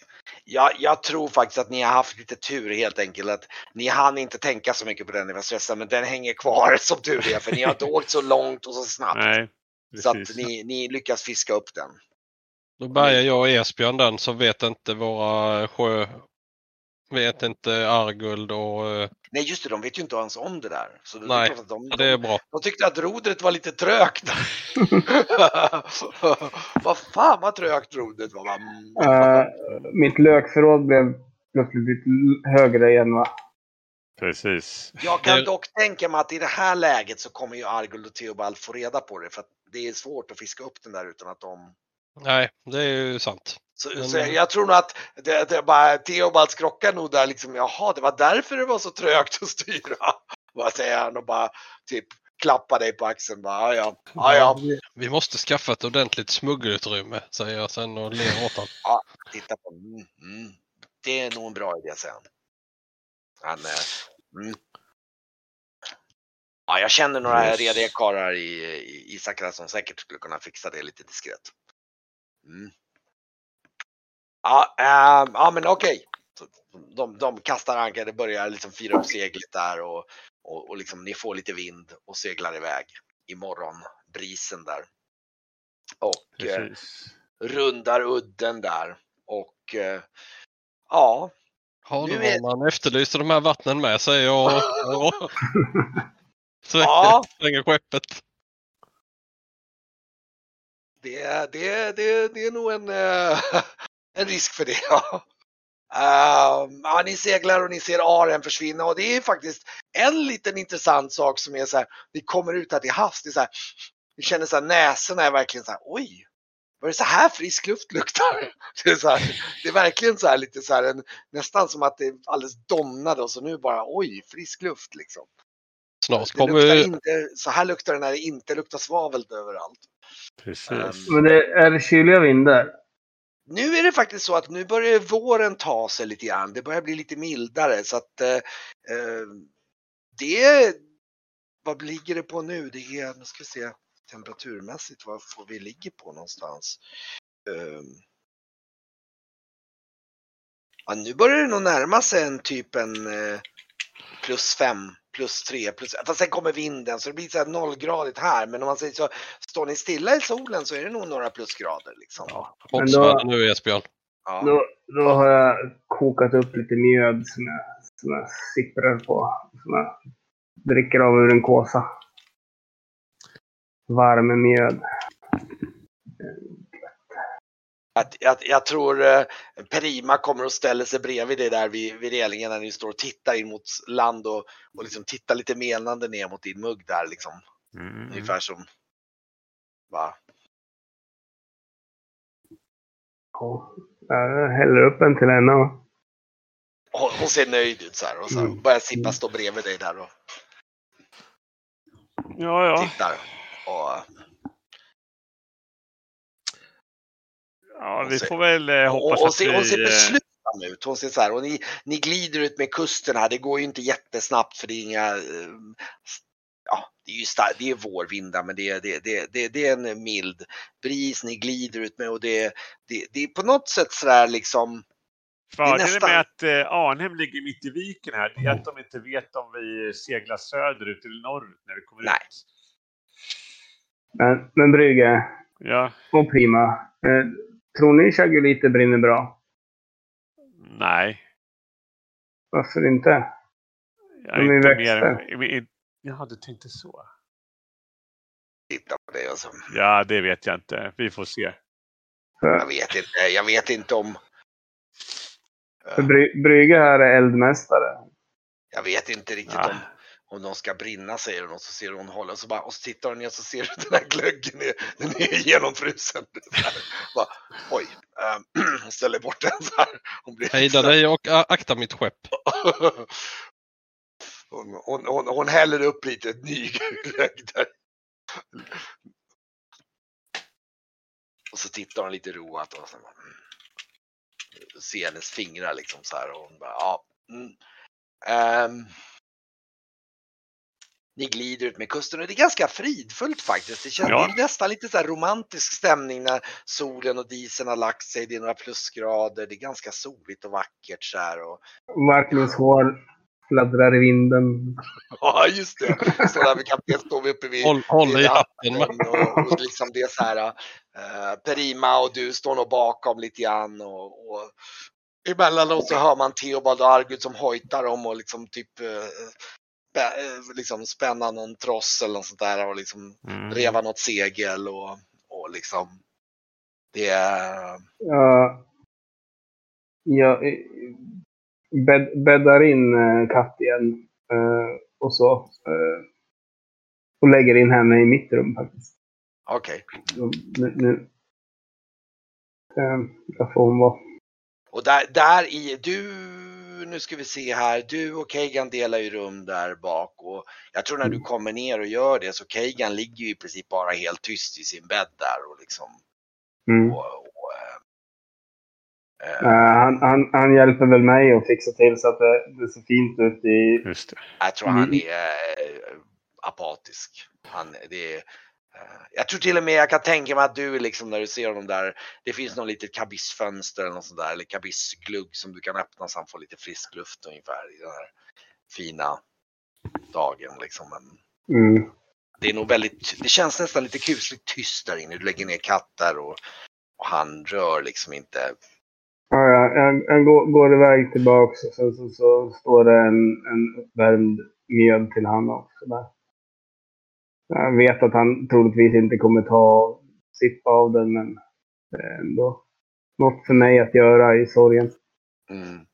jag, jag tror faktiskt att ni har haft lite tur helt enkelt. Att ni hann inte tänka så mycket på den när ni var stressade, men den hänger kvar som tur är. För ni har inte åkt så långt och så snabbt. Nej, så att ni, ni lyckas fiska upp den. Då bärgar jag och Esbjörn den så vet inte våra sjö... Vet inte Arguld och... eh, Nej just det, de vet ju inte ens om det där. Så det, Nej, det är klart att de, Ja, det är bra. de tyckte att rodret var lite trögt. vad fan vad trögt rodret var. va? Eh, mitt lökförråd blev plötsligt lite högre igen va? Precis. Jag kan det- dock tänka mig att i det här läget så kommer ju Arguld och Theobald få reda på det. För att det är svårt att fiska upp den där utan att de... Nej, det är ju sant. Så, Men- så jag, jag tror nog att det, det bara Theobald skrockar nog där liksom. Jaha, det var därför det var så trögt att styra. Vad säger han och bara typ klappar dig på axeln. Bara, ja, ja, ja, ja. Vi måste skaffa ett ordentligt smuggelutrymme, säger jag sen och ler åt honom. Titta på. Mm, mm. Det är nog en bra idé, säger han. han eh, mm. Ja, jag känner några Yes. rediga karlar i, i, i Sakra som säkert skulle kunna fixa det lite diskret. Mm. Ja, ehm, ja, men okej. Så De, de kastar ankar, det börjar liksom fira upp seglet där och, och, och liksom ni får lite vind och seglar iväg i morgonbrisen där. Och eh, rundar udden där. Och eh, ja, Ja, Nu då är- man efterlyste de här vattnen med, jag. och- och- Så Ja. svänger skeppet det, det, det, det är nog en, eh, en risk för det. Ja. Uh, ja, ni seglar och ni ser aren försvinna och det är faktiskt en liten intressant sak som är så här, ni kommer ut här till havs, det är så här, ni känner så här, näsorna är verkligen så här, oj, var det så här frisk luft luktar? Det är, så här, det är verkligen så här lite så här, en, nästan som att det är alldeles domnade och så nu bara, oj, frisk luft liksom. Snart Det kommer inte, så här luktar det när det inte luktar svavel överallt. Precis. Ehm, Men det är kyliga vindar. Nu är det faktiskt så att nu börjar våren ta sig lite grann. Det börjar bli lite mildare så att eh, eh, det, vad ligger det på nu? Det är, nu ska vi se temperaturmässigt vad får vi ligger på någonstans. Eh, ja, nu börjar det nog närma sig en typ en eh, plus fem, plus tre, plus, fast sen kommer vinden så det blir så här nollgradigt här. Men om man säger så, står ni stilla i solen så är det nog några plusgrader liksom. Men Hoppsväder nu Esbjörn. Ja. Då, då har jag kokat upp lite mjöd som jag, som jag sipprar på. Som jag dricker av ur en kåsa. Varm mjöd. Att, jag, jag tror eh, Perima kommer att ställa sig bredvid dig där vid, vid relingen när ni står och tittar in mot land och, och liksom tittar lite menande ner mot din mugg där liksom. Mm. Ungefär som... Va? Ja, jag häller upp en till henne. och- Hon, hon ser nöjd ut så här och så Mm. börjar Sippa stå bredvid dig där och Ja, ja. tittar. Och, ja. Hon Vi får väl eh, och, hoppas och att ser, hon ser vi... eh, beslutsam ut. Hon ser så här, och ni, ni glider ut med kusten här. Det går ju inte jättesnabbt för det är inga... eh, Ja, det är ju star- det är vårvindar men det är, det, det, det, det är en mild bris ni glider ut med och det, det, det är på något sätt sådär liksom... Fördelen nästan- med att eh, Arnhem ligger mitt i viken här, det är att de inte vet om vi seglar söderut eller norrut när vi kommer Nej. ut. Men, men Brygge Ja, och Prima. Eh, tror ni Chagulite brinner bra? nej. Varför inte? Jag De är inte växter. mer, Jaha, du tänkte så. Titta på det alltså. Ja, det vet jag inte. Vi får se. Jag vet inte, jag vet inte om... Bry, Brygge här är eldmästare. Jag vet inte riktigt Ja. om, om de ska brinna säger hon och så ser hon hålla och så bara och så tittar hon ner och så ser du den här glöggen är, den är genomfrusen. Bara, Oj, ähm, ställer bort den så här. Hon blir Hejda dig och akta mitt skepp. Hon, hon, hon, hon häller upp lite nyglögg där. Och så tittar hon lite roat och så bara, mm. ser hennes fingrar liksom så här och hon bara ja. Mm. Ehm. Ni glider ut med kusten och det är ganska fridfullt faktiskt. Det känns Ja. det är nästan lite så här romantisk stämning när solen och disen har lagt sig. Det är några plusgrader. Det är ganska soligt och vackert så här. Och, Marklins hår fladdrar i vinden. ja, just det. Så där vid kapten står vi uppe vid Håll, håll i hatten. och, och liksom det är så här. Uh, Perima och du står nog bakom lite grann och, och emellanåt så hör man Theobald och Argud som hojtar om och liksom typ eh, liksom spänna någon tross eller något sånt där och liksom Mm. reva något segel och, och liksom det är Ja, jag eh, bädd, bäddar in eh, katt igen. eh, och så. eh, och lägger in henne i mitt rum faktiskt. okej. Så Nu, nu, eh, där får hon vara. Och där, där i, du, nu ska vi se här, du och Kagan delar ju rum där bak och jag tror när du kommer ner och gör det så Kagan ligger ju i princip bara helt tyst i sin bädd där och liksom Mm. och, och, Eh, eh, han, han, han hjälper väl mig att fixa till så att det, det ser fint ut i... Just det. jag tror han Mm. är eh, apatisk. Han, det är, jag tror till och med jag kan tänka mig att du liksom när du ser honom där, det finns någon litet kabissfönster eller något sånt där, eller kabissglugg som du kan öppna så han får lite frisk luft ungefär i den här fina dagen liksom. Mm. det är nog väldigt, det känns nästan lite kusligt tyst där inne. Du lägger ner katter och, och han rör liksom inte. Ja, ja, jag, jag går, går iväg tillbaks och sen så, så står det en, en uppvärmd mjöd till han också där. Jag vet att han troligtvis inte kommer ta sitt av den, men det är ändå något för mig att göra i sorgen. Mm.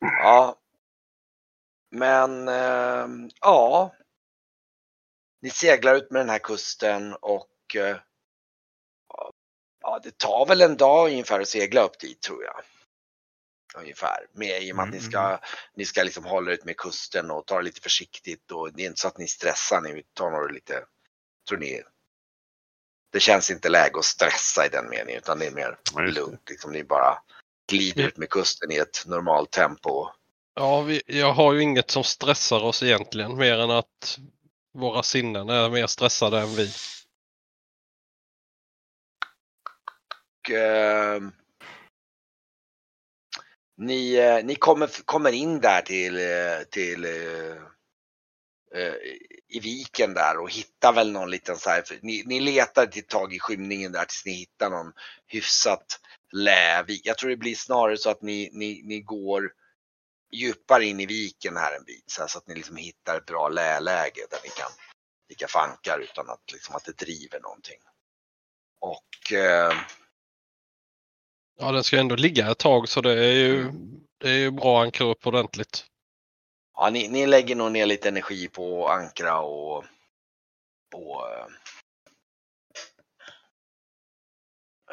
Ja. Men ehm, ja. Ni seglar ut med den här kusten och eh, ja, det tar väl en dag ungefär att segla upp dit tror jag. Ungefär. Med, I och med att ni ska, ni ska liksom hålla ut med kusten och ta det lite försiktigt och det är inte så att ni stressar, ni tar det lite, tror ni, det känns inte läge att stressa i den meningen utan det är mer lugnt. Liksom, ni bara glider ut med kusten i ett normalt tempo. Ja, vi, jag har ju inget som stressar oss egentligen mer än att våra sinnen är mer stressade än vi. Och, eh, ni, eh, ni kommer, kommer in där till, eh, till eh, eh, i viken där och hittar väl någon liten så här, för ni, ni letar ett tag i skymningen där tills ni hittar någon hyfsat lävik. Jag tror det blir snarare så att ni, ni, ni går djupare in i viken här en bit så, här, så att ni liksom hittar ett bra läläge där ni kan ligga fankar utan att, liksom, att det driver någonting. Och eh, Ja, den ska ändå ligga ett tag så det är ju, det är ju bra att ankra upp ordentligt. Ja, ni, ni lägger nog ner lite energi på att ankra och, eh,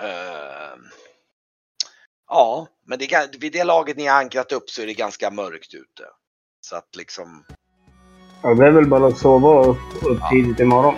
eh, Ja, men det, vid det laget ni har ankrat upp så är det ganska mörkt ute. Så att liksom, Ja, det är väl bara att sova upp, upp tidigt imorgon.